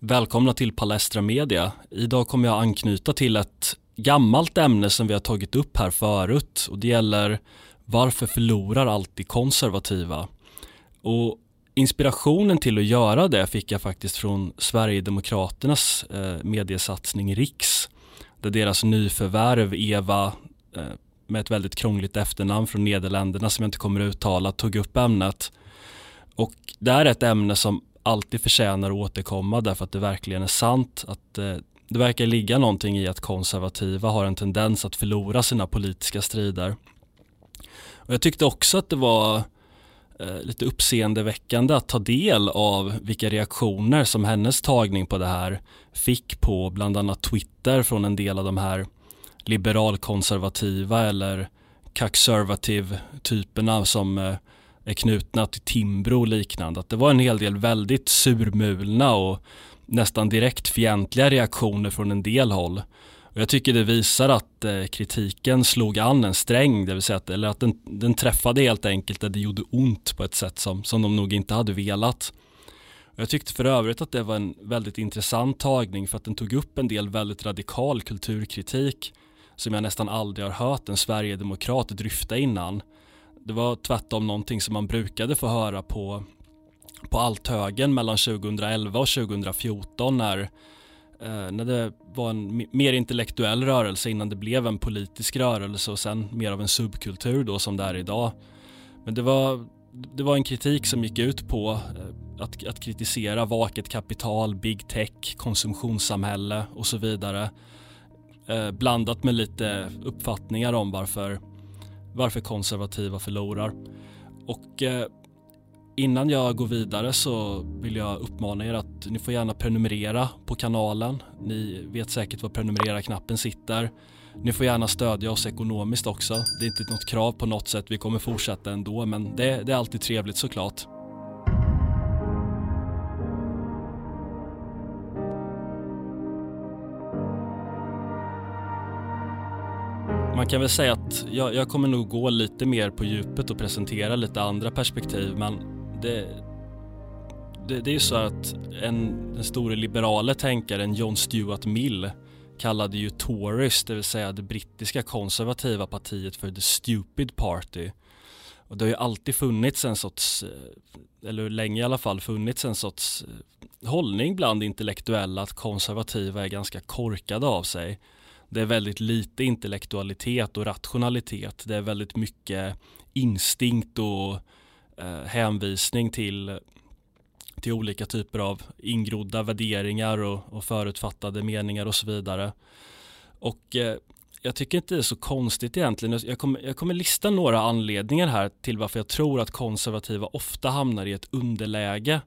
Välkomna till Palestra Media. Idag kommer jag anknyta till ett gammalt ämne som vi har tagit upp här förut och det gäller varför förlorar alltid konservativa? Och inspirationen till att göra det fick jag faktiskt från Sverigedemokraternas eh, mediesatsning Riks där deras nyförvärv Eva eh, med ett väldigt krångligt efternamn från Nederländerna som jag inte kommer att uttala tog upp ämnet. Och det är ett ämne som alltid förtjänar att återkomma därför att det verkligen är sant att eh, det verkar ligga någonting i att konservativa har en tendens att förlora sina politiska strider. Och jag tyckte också att det var eh, lite uppseendeväckande att ta del av vilka reaktioner som hennes tagning på det här fick på bland annat Twitter från en del av de här liberalkonservativa eller kaxervativ typerna som eh, är knutna till Timbro och liknande. Att det var en hel del väldigt surmulna och nästan direkt fientliga reaktioner från en del håll. Och jag tycker det visar att eh, kritiken slog an en sträng, det vill säga att, eller att den, den träffade helt enkelt där det gjorde ont på ett sätt som, som de nog inte hade velat. Och jag tyckte för övrigt att det var en väldigt intressant tagning för att den tog upp en del väldigt radikal kulturkritik som jag nästan aldrig har hört en sverigedemokrat dryfta innan. Det var tvärtom någonting som man brukade få höra på, på Althögen mellan 2011 och 2014 när, eh, när det var en mer intellektuell rörelse innan det blev en politisk rörelse och sen mer av en subkultur då som det är idag. Men det var, det var en kritik som gick ut på eh, att, att kritisera vaket kapital, big tech, konsumtionssamhälle och så vidare. Eh, blandat med lite uppfattningar om varför varför konservativa förlorar. Och eh, innan jag går vidare så vill jag uppmana er att ni får gärna prenumerera på kanalen. Ni vet säkert var prenumerera-knappen sitter. Ni får gärna stödja oss ekonomiskt också. Det är inte något krav på något sätt. Vi kommer fortsätta ändå, men det, det är alltid trevligt såklart. Man kan väl säga att jag, jag, kommer nog gå lite mer på djupet och presentera lite andra perspektiv men det, det, det är ju så att en, den store liberale tänkaren John Stuart Mill kallade ju Tories, det vill säga det brittiska konservativa partiet för the stupid party. Och det har ju alltid funnits en sorts, eh, eller länge i alla fall funnits en sorts eh, hållning bland intellektuella att konservativa är ganska korkade av sig. Det är väldigt lite intellektualitet och rationalitet. Det är väldigt mycket instinkt och eh, hänvisning till, till olika typer av ingrodda värderingar och, och förutfattade meningar och så vidare. Och eh, jag tycker inte det är så konstigt egentligen. Jag kommer, jag kommer lista några anledningar här till varför jag tror att konservativa ofta hamnar i ett underläge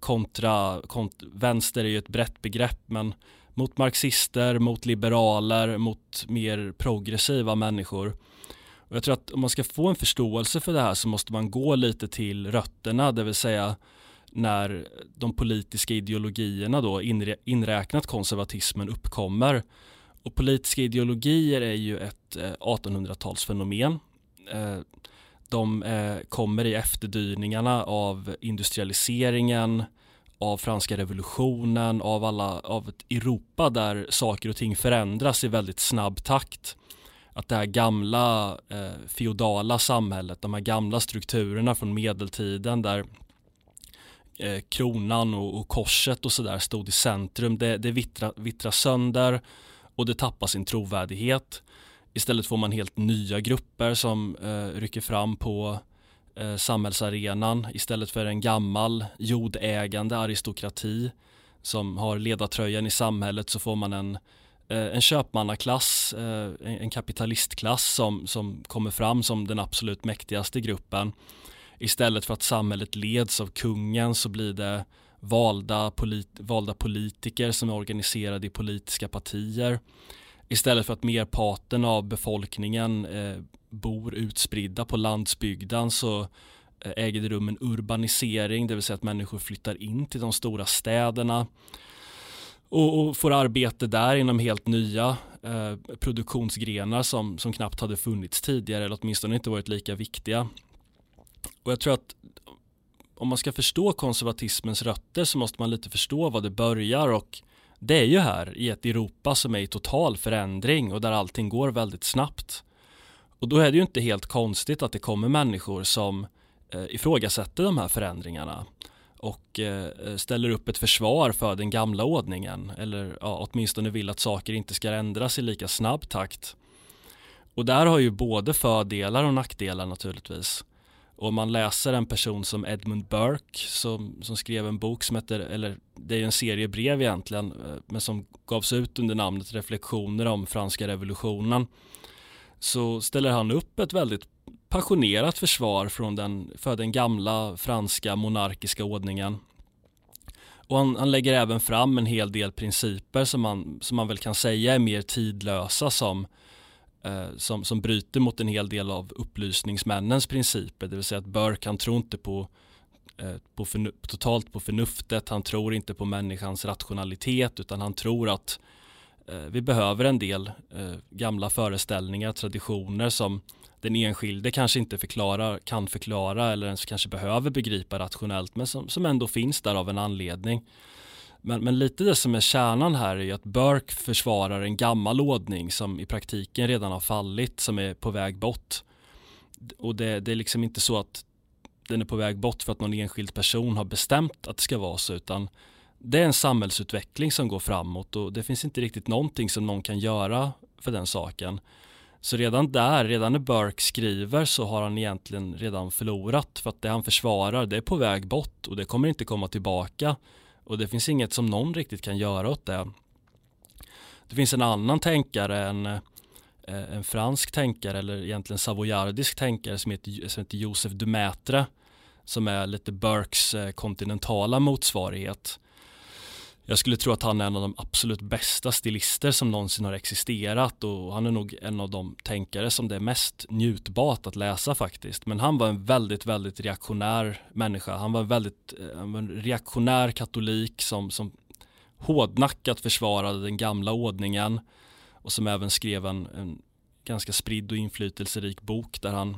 kontra, kont, vänster är ju ett brett begrepp men mot marxister, mot liberaler, mot mer progressiva människor. Och jag tror att om man ska få en förståelse för det här så måste man gå lite till rötterna, det vill säga när de politiska ideologierna då inräknat konservatismen uppkommer. Och politiska ideologier är ju ett eh, 1800-talsfenomen. Eh, de eh, kommer i efterdyningarna av industrialiseringen, av franska revolutionen, av, alla, av ett Europa där saker och ting förändras i väldigt snabb takt. Att det här gamla eh, feodala samhället, de här gamla strukturerna från medeltiden där eh, kronan och, och, korset och sådär stod i centrum, det, det vittrar, vittrar sönder och det tappar sin trovärdighet. Istället får man helt nya grupper som eh, rycker fram på eh, samhällsarenan istället för en gammal jordägande aristokrati som har ledartröjan i samhället så får man en, eh, en köpmannaklass, eh, en kapitalistklass som, som kommer fram som den absolut mäktigaste gruppen. Istället för att samhället leds av kungen så blir det valda, polit, valda politiker som är organiserade i politiska partier. Istället för att merparten av befolkningen eh, bor utspridda på landsbygden så eh, äger det rum en urbanisering, det vill säga att människor flyttar in till de stora städerna och, och får arbete där inom helt nya eh, produktionsgrenar som, som knappt hade funnits tidigare eller åtminstone inte varit lika viktiga. Och jag tror att om man ska förstå konservatismens rötter så måste man lite förstå vad det börjar och det är ju här i ett Europa som är i total förändring och där allting går väldigt snabbt. Och då är det ju inte helt konstigt att det kommer människor som eh, ifrågasätter de här förändringarna och eh, ställer upp ett försvar för den gamla ordningen eller ja, åtminstone vill att saker inte ska ändras i lika snabb takt. Och där har ju både fördelar och nackdelar naturligtvis. Och om man läser en person som Edmund Burke som, som skrev en bok som heter, eller det är en serie brev egentligen, eh, men som gavs ut under namnet Reflektioner om franska revolutionen. Så ställer han upp ett väldigt passionerat försvar från den, för den gamla franska monarkiska ordningen. Och han, han, lägger även fram en hel del principer som man, som man väl kan säga är mer tidlösa som eh, som, som bryter mot en hel del av upplysningsmännens principer, det vill säga att Burke han tror inte på, eh, på totalt på förnuftet, han tror inte på människans rationalitet utan han tror att eh, Eh, vi behöver en del eh, gamla föreställningar, traditioner som den enskilde kanske inte förklarar, kan förklara eller ens kanske behöver begripa rationellt men som, som ändå finns där av en anledning. Men, men lite det som är kärnan här är ju att Burke försvarar en gammal ordning som i praktiken redan har fallit, som är på väg bort. Och det, det är liksom inte så att den är på väg bort för att någon enskild person har bestämt att det ska vara så, utan det är en samhällsutveckling som går framåt och det finns inte riktigt någonting som någon kan göra för den saken. Så redan där, redan när Burke skriver så har han egentligen redan förlorat för att det han försvarar det är på väg bort och det kommer inte komma tillbaka och det finns inget som någon riktigt kan göra åt det. Det finns en annan tänkare, en, eh, en fransk tänkare eller egentligen savoyardisk tänkare som heter, som heter Josef Dumetre som är lite Burkes eh, kontinentala motsvarighet. Jag skulle tro att han är en av de absolut bästa stilister som någonsin har existerat och han är nog en av de tänkare som det är mest njutbart att läsa faktiskt. Men han var en väldigt, väldigt reaktionär människa. Han var en väldigt eh, han var en reaktionär katolik som, som hårdnackat försvarade den gamla ordningen och som även skrev en, en ganska spridd och inflytelserik bok där han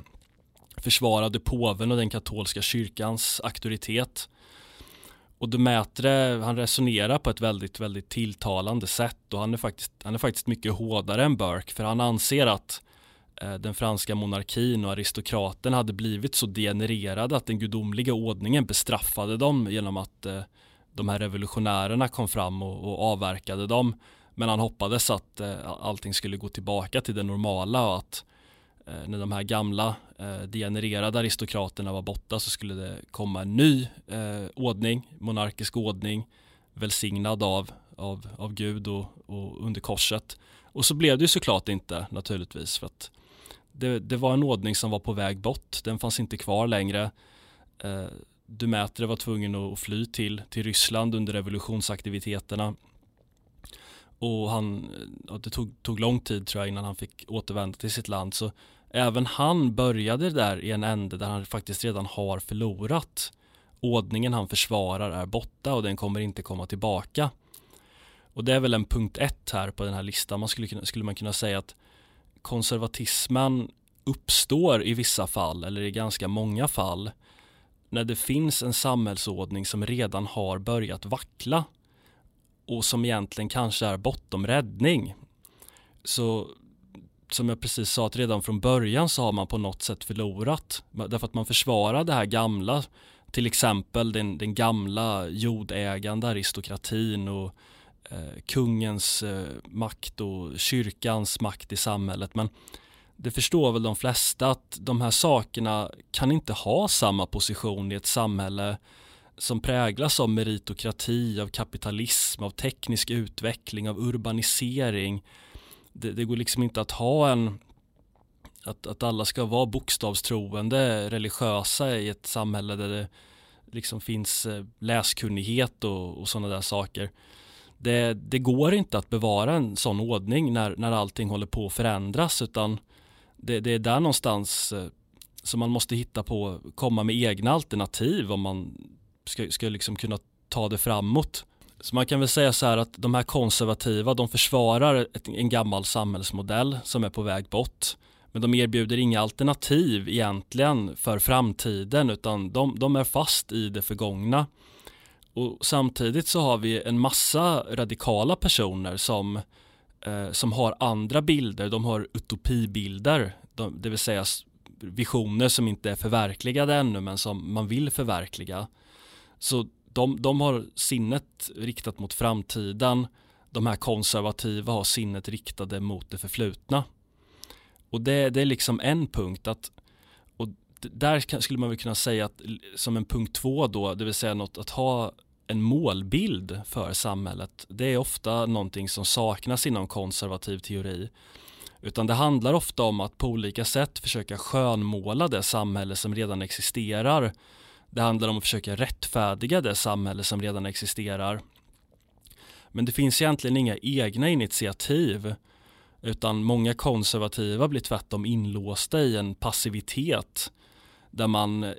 försvarade påven och den katolska kyrkans auktoritet. Och Demetre, han resonerar på ett väldigt, väldigt tilltalande sätt och han är faktiskt, han är faktiskt mycket hårdare än Burke för han anser att eh, den franska monarkin och aristokraten hade blivit så degenererade att den gudomliga ordningen bestraffade dem genom att eh, de här revolutionärerna kom fram och, och avverkade dem. Men han hoppades att eh, allting skulle gå tillbaka till det normala och att Eh, när de här gamla eh, degenererade aristokraterna var borta så skulle det komma en ny eh, ordning, monarkisk ordning, välsignad av, av, av Gud och, och under korset. Och så blev det ju såklart inte naturligtvis för att det, det, var en ordning som var på väg bort, den fanns inte kvar längre. Eh, Dumätre var tvungen att fly till, till Ryssland under revolutionsaktiviteterna. Och han, det tog, tog lång tid tror jag innan han fick återvända till sitt land. Så Även han började där i en ände där han faktiskt redan har förlorat. Ordningen han försvarar är borta och den kommer inte komma tillbaka. Och det är väl en punkt ett här på den här listan. Man skulle, skulle man kunna säga att konservatismen uppstår i vissa fall, eller i ganska många fall, när det finns en samhällsordning som redan har börjat vackla och som egentligen kanske är bortom räddning. Så som jag precis sa, att redan från början så har man på något sätt förlorat. Därför att man försvarar det här gamla, till exempel den, den gamla jordägande aristokratin och eh, kungens eh, makt och kyrkans makt i samhället. Men det förstår väl de flesta att de här sakerna kan inte ha samma position i ett samhälle som präglas av meritokrati, av kapitalism, av teknisk utveckling, av urbanisering det, det, går liksom inte att ha en att, att alla ska vara bokstavstroende religiösa i ett samhälle där det liksom finns eh, läskunnighet och, och sådana där saker. Det, det, går inte att bevara en sån ordning när, när allting håller på att förändras utan det, det är där någonstans eh, som man måste hitta på, komma med egna alternativ om man ska, ska liksom kunna ta det framåt. Så man kan väl säga så här att de här konservativa, de försvarar ett, en gammal samhällsmodell som är på väg bort. Men de erbjuder inga alternativ egentligen för framtiden utan de, de är fast i det förgångna. Och samtidigt så har vi en massa radikala personer som, eh, som har andra bilder, de har utopibilder, de, det vill säga visioner som inte är förverkligade ännu men som man vill förverkliga. Så de, de har sinnet riktat mot framtiden, de här konservativa har sinnet riktade mot det förflutna. Och det, det är liksom en punkt att och där skulle man väl kunna säga att som en punkt två då, det vill säga något att ha en målbild för samhället. Det är ofta någonting som saknas inom konservativ teori. Utan det handlar ofta om att på olika sätt försöka skönmåla det samhälle som redan existerar. Det handlar om att försöka rättfärdiga det samhälle som redan existerar. Men det finns egentligen inga egna initiativ utan många konservativa blir tvärtom inlåsta i en passivitet där man eh,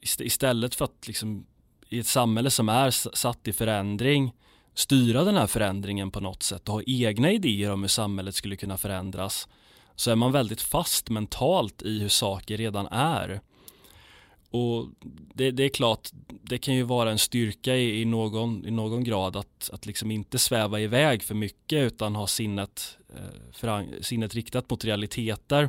istället för att liksom, i ett samhälle som är satt i förändring styra den här förändringen på något sätt och ha egna idéer om hur samhället skulle kunna förändras så är man väldigt fast mentalt i hur saker redan är. Och det, det, är klart, det kan ju vara en styrka i, i, någon, i någon grad att, att liksom inte sväva iväg för mycket utan ha sinnet, eh, för, sinnet riktat mot realiteter.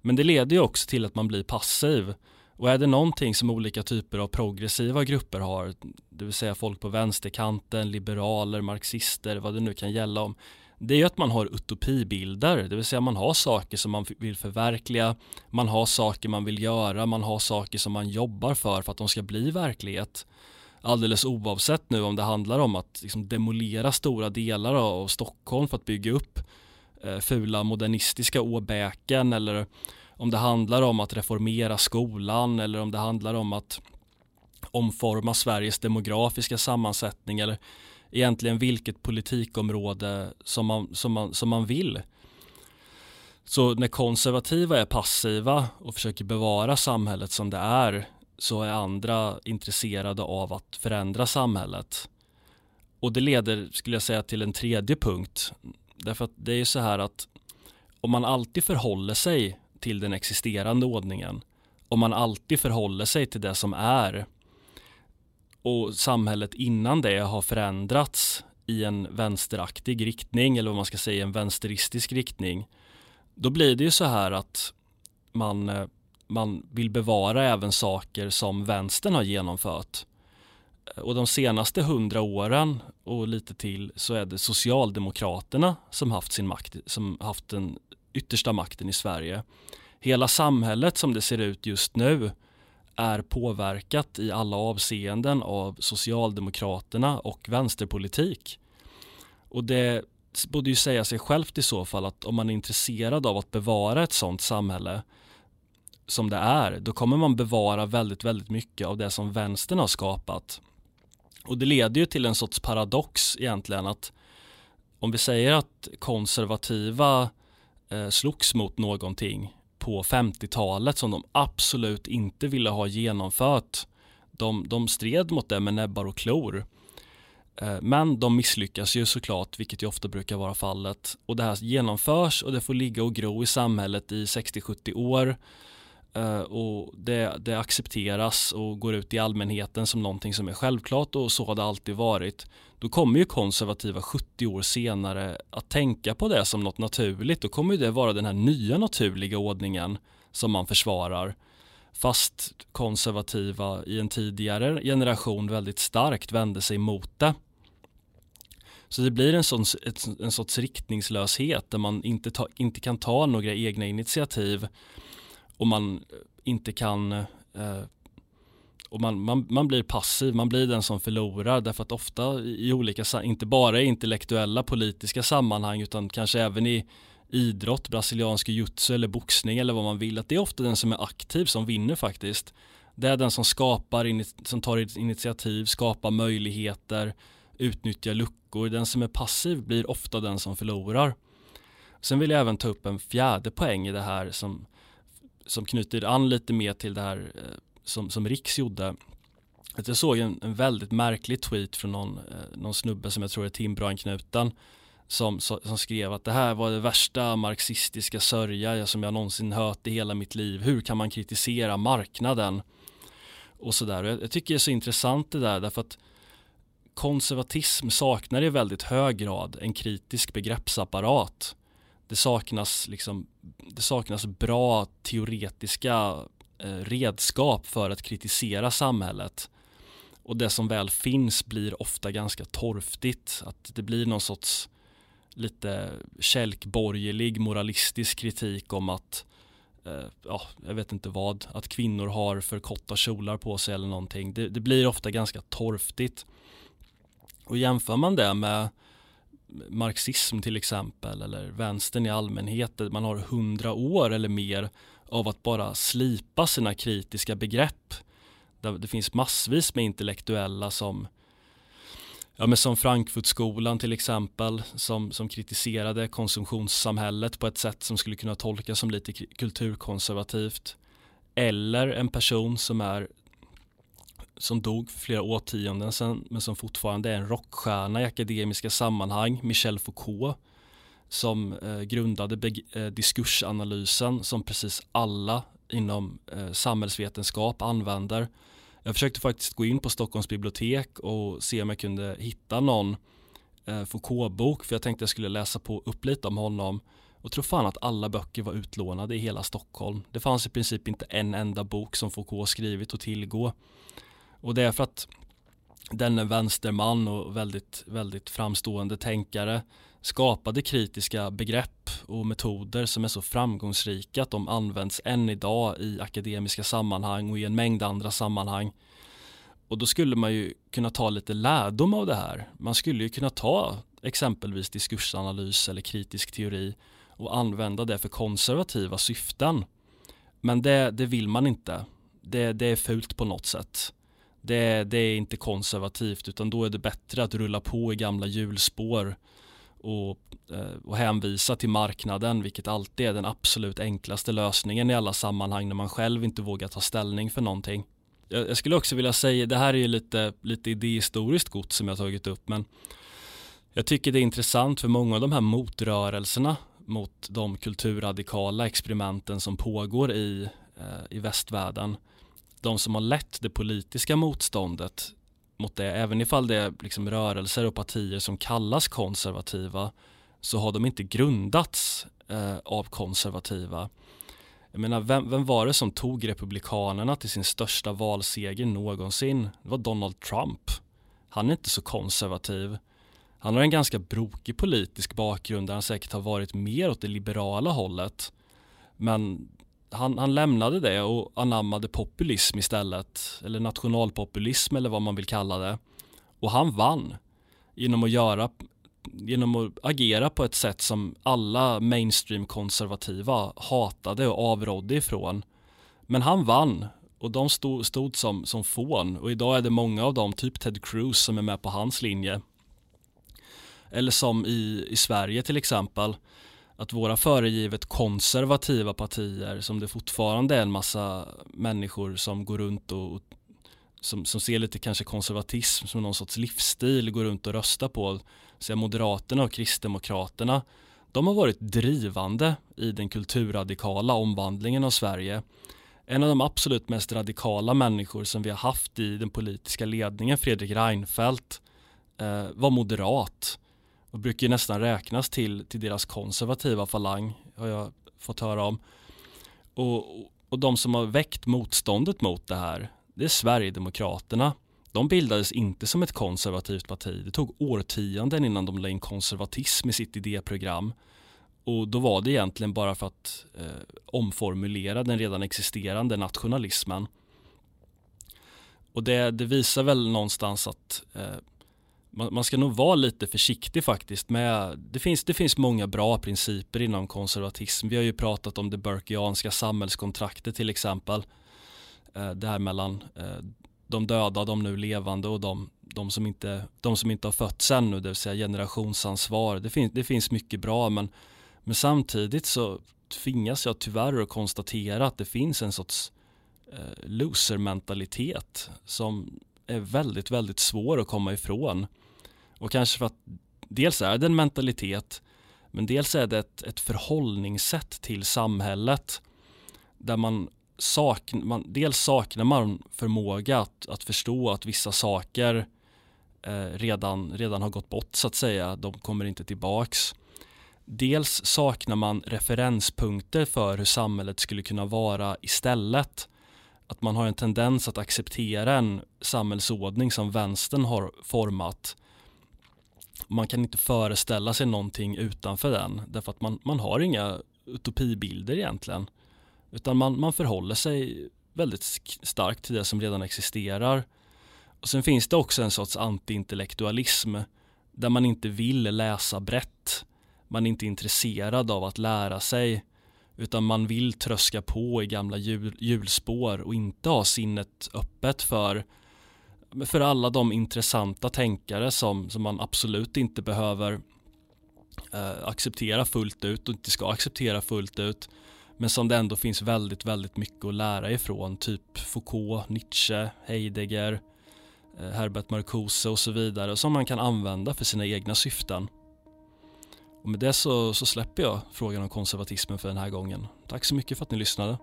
Men det leder ju också till att man blir passiv. Och är det någonting som olika typer av progressiva grupper har, det vill säga folk på vänsterkanten, liberaler, marxister, vad det nu kan gälla om, det är ju att man har utopibilder, det vill säga man har saker som man vill förverkliga, man har saker man vill göra, man har saker som man jobbar för för att de ska bli verklighet. Alldeles oavsett nu om det handlar om att liksom demolera stora delar av Stockholm för att bygga upp eh, fula modernistiska åbäken eller om det handlar om att reformera skolan eller om det handlar om att omforma Sveriges demografiska sammansättning eller egentligen vilket politikområde som man, som man, som man vill. Så när konservativa är passiva och försöker bevara samhället som det är så är andra intresserade av att förändra samhället. Och det leder, skulle jag säga, till en tredje punkt. Därför att det är ju så här att om man alltid förhåller sig till den existerande ordningen, om man alltid förhåller sig till det som är och samhället innan det har förändrats i en vänsteraktig riktning eller vad man ska säga en vänsteristisk riktning då blir det ju så här att man, eh, man vill bevara även saker som vänstern har genomfört. Eh, och de senaste hundra åren och lite till så är det Socialdemokraterna som haft sin makt, som haft den yttersta makten i Sverige. Hela samhället som det ser ut just nu är påverkat i alla avseenden av Socialdemokraterna och vänsterpolitik. Och det borde ju säga sig självt i så fall att om man är intresserad av att bevara ett sådant samhälle som det är, då kommer man bevara väldigt, väldigt mycket av det som vänstern har skapat. Och det leder ju till en sorts paradox egentligen att om vi säger att konservativa eh, slogs mot någonting på 50-talet som de absolut inte ville ha genomfört. De, de stred mot det med näbbar och klor. Eh, men de misslyckas ju såklart, vilket ju ofta brukar vara fallet. Och det här genomförs och det får ligga och gro i samhället i 60-70 år. Eh, och det, det, accepteras och går ut i allmänheten som någonting som är självklart och så har det alltid varit. Då kommer ju konservativa 70 år senare att tänka på det som något naturligt. Då kommer det vara den här nya naturliga ordningen som man försvarar. Fast konservativa i en tidigare generation väldigt starkt vände sig mot det. Så det blir en, sån, en sorts riktningslöshet där man inte, ta, inte kan ta några egna initiativ och man inte kan eh, och man, man, man blir passiv, man blir den som förlorar därför att ofta i olika, inte bara i intellektuella politiska sammanhang utan kanske även i idrott, brasiliansk jutsu eller boxning eller vad man vill, att det är ofta den som är aktiv som vinner faktiskt. Det är den som skapar, som tar initiativ, skapar möjligheter, utnyttjar luckor. Den som är passiv blir ofta den som förlorar. Sen vill jag även ta upp en fjärde poäng i det här som som knyter an lite mer till det här eh, som, som Riks gjorde. Att jag såg en, en väldigt märklig tweet från någon, eh, någon snubbe som jag tror är Timbrå-anknuten som, som skrev att det här var det värsta marxistiska sörja som jag någonsin hört i hela mitt liv. Hur kan man kritisera marknaden? Och sådär. Jag, jag tycker det är så intressant det där därför att konservatism saknar i väldigt hög grad en kritisk begreppsapparat. Det saknas, liksom, det saknas bra teoretiska Eh, redskap för att kritisera samhället. Och det som väl finns blir ofta ganska torftigt. Att det blir någon sorts lite kälkborgerlig moralistisk kritik om att eh, ja, jag vet inte vad, att kvinnor har för korta kjolar på sig eller någonting. Det, det, blir ofta ganska torftigt. Och jämför man det med marxism till exempel eller vänstern i allmänhet, man har hundra år eller mer av att bara slipa sina kritiska begrepp. Det finns massvis med intellektuella som Ja men som Frankfurtskolan till exempel som, som kritiserade konsumtionssamhället på ett sätt som skulle kunna tolkas som lite kulturkonservativt. Eller en person som är som dog för flera årtionden sedan men som fortfarande är en rockstjärna i akademiska sammanhang, Michel Foucault som eh, grundade eh, diskursanalysen som precis alla inom eh, samhällsvetenskap använder jag försökte faktiskt gå in på Stockholms bibliotek och se om jag kunde hitta någon eh, Foucault-bok för jag tänkte jag skulle läsa på upp lite om honom och tror fan att alla böcker var utlånade i hela Stockholm. Det fanns i princip inte en enda bok som Foucault skrivit att tillgå. Och det är för att denne vänsterman och väldigt, väldigt framstående tänkare skapade kritiska begrepp och metoder som är så framgångsrika att de används än idag i akademiska sammanhang och i en mängd andra sammanhang. Och då skulle man ju kunna ta lite lärdom av det här. Man skulle ju kunna ta exempelvis diskursanalys eller kritisk teori och använda det för konservativa syften. Men det, det vill man inte. Det, det är fult på något sätt. Det, det är inte konservativt utan då är det bättre att rulla på i gamla hjulspår och, eh, och hänvisa till marknaden vilket alltid är den absolut enklaste lösningen i alla sammanhang när man själv inte vågar ta ställning för någonting. Jag, jag skulle också vilja säga, det här är ju lite, lite idéhistoriskt gods som jag tagit upp men jag tycker det är intressant för många av de här motrörelserna mot de kulturradikala experimenten som pågår i, eh, i västvärlden de som har lett det politiska motståndet mot det, även ifall det är liksom rörelser och partier som kallas konservativa, så har de inte grundats eh, av konservativa. Jag menar, vem, vem, var det som tog republikanerna till sin största valseger någonsin? Det var Donald Trump. Han är inte så konservativ. Han har en ganska brokig politisk bakgrund där han säkert har varit mer åt det liberala hållet. Men han, han lämnade det och anammade populism istället, eller nationalpopulism eller vad man vill kalla det. Och han vann genom att göra genom att agera på ett sätt som alla mainstream konservativa hatade och avrådde ifrån. Men han vann och de stod, stod som, som fån och idag är det många av dem, typ Ted Cruz som är med på hans linje. Eller som i, i Sverige till exempel att våra föregivet konservativa partier som det fortfarande är en massa människor som går runt och, och som, som ser lite kanske konservatism som någon sorts livsstil går runt och röstar på. Så Moderaterna och Kristdemokraterna de har varit drivande i den kulturradikala omvandlingen av Sverige. En av de absolut mest radikala människor som vi har haft i den politiska ledningen, Fredrik Reinfeldt, eh, var moderat och brukar ju nästan räknas till, till deras konservativa falang har jag fått höra om. Och, och de som har väckt motståndet mot det här det är Sverigedemokraterna. De bildades inte som ett konservativt parti. Det tog årtionden innan de la in konservatism i sitt idéprogram. Och då var det egentligen bara för att eh, omformulera den redan existerande nationalismen. Och det, det visar väl någonstans att eh, man, man, ska nog vara lite försiktig faktiskt med, det finns, det finns många bra principer inom konservatism. Vi har ju pratat om det Burkeanska samhällskontraktet till exempel. Eh, det här mellan eh, de döda, de nu levande och de, de, som, inte, de som inte har fötts ännu, det vill säga generationsansvar. Det, finns, det finns mycket bra men, men samtidigt så tvingas jag tyvärr att konstatera att det finns en sorts eh, som är väldigt, väldigt svår att komma ifrån. Och kanske för att dels är det en mentalitet men dels är det ett, ett förhållningssätt till samhället där man saknar, man, dels saknar man förmåga att, att förstå att vissa saker eh, redan, redan har gått bort så att säga, de kommer inte tillbaks. Dels saknar man referenspunkter för hur samhället skulle kunna vara istället. Att man har en tendens att acceptera en samhällsordning som vänstern har format. Man kan inte föreställa sig någonting utanför den därför att man, man har inga utopibilder egentligen. Utan man, man förhåller sig väldigt starkt till det som redan existerar. Och Sen finns det också en sorts antiintellektualism där man inte vill läsa brett. Man är inte intresserad av att lära sig utan man vill tröska på i gamla hjulspår och inte ha sinnet öppet för, för alla de intressanta tänkare som, som man absolut inte behöver eh, acceptera fullt ut och inte ska acceptera fullt ut men som det ändå finns väldigt, väldigt mycket att lära ifrån. Typ Foucault, Nietzsche, Heidegger, eh, Herbert Marcuse och så vidare som man kan använda för sina egna syften. Och med det så, så släpper jag frågan om konservatismen för den här gången. Tack så mycket för att ni lyssnade.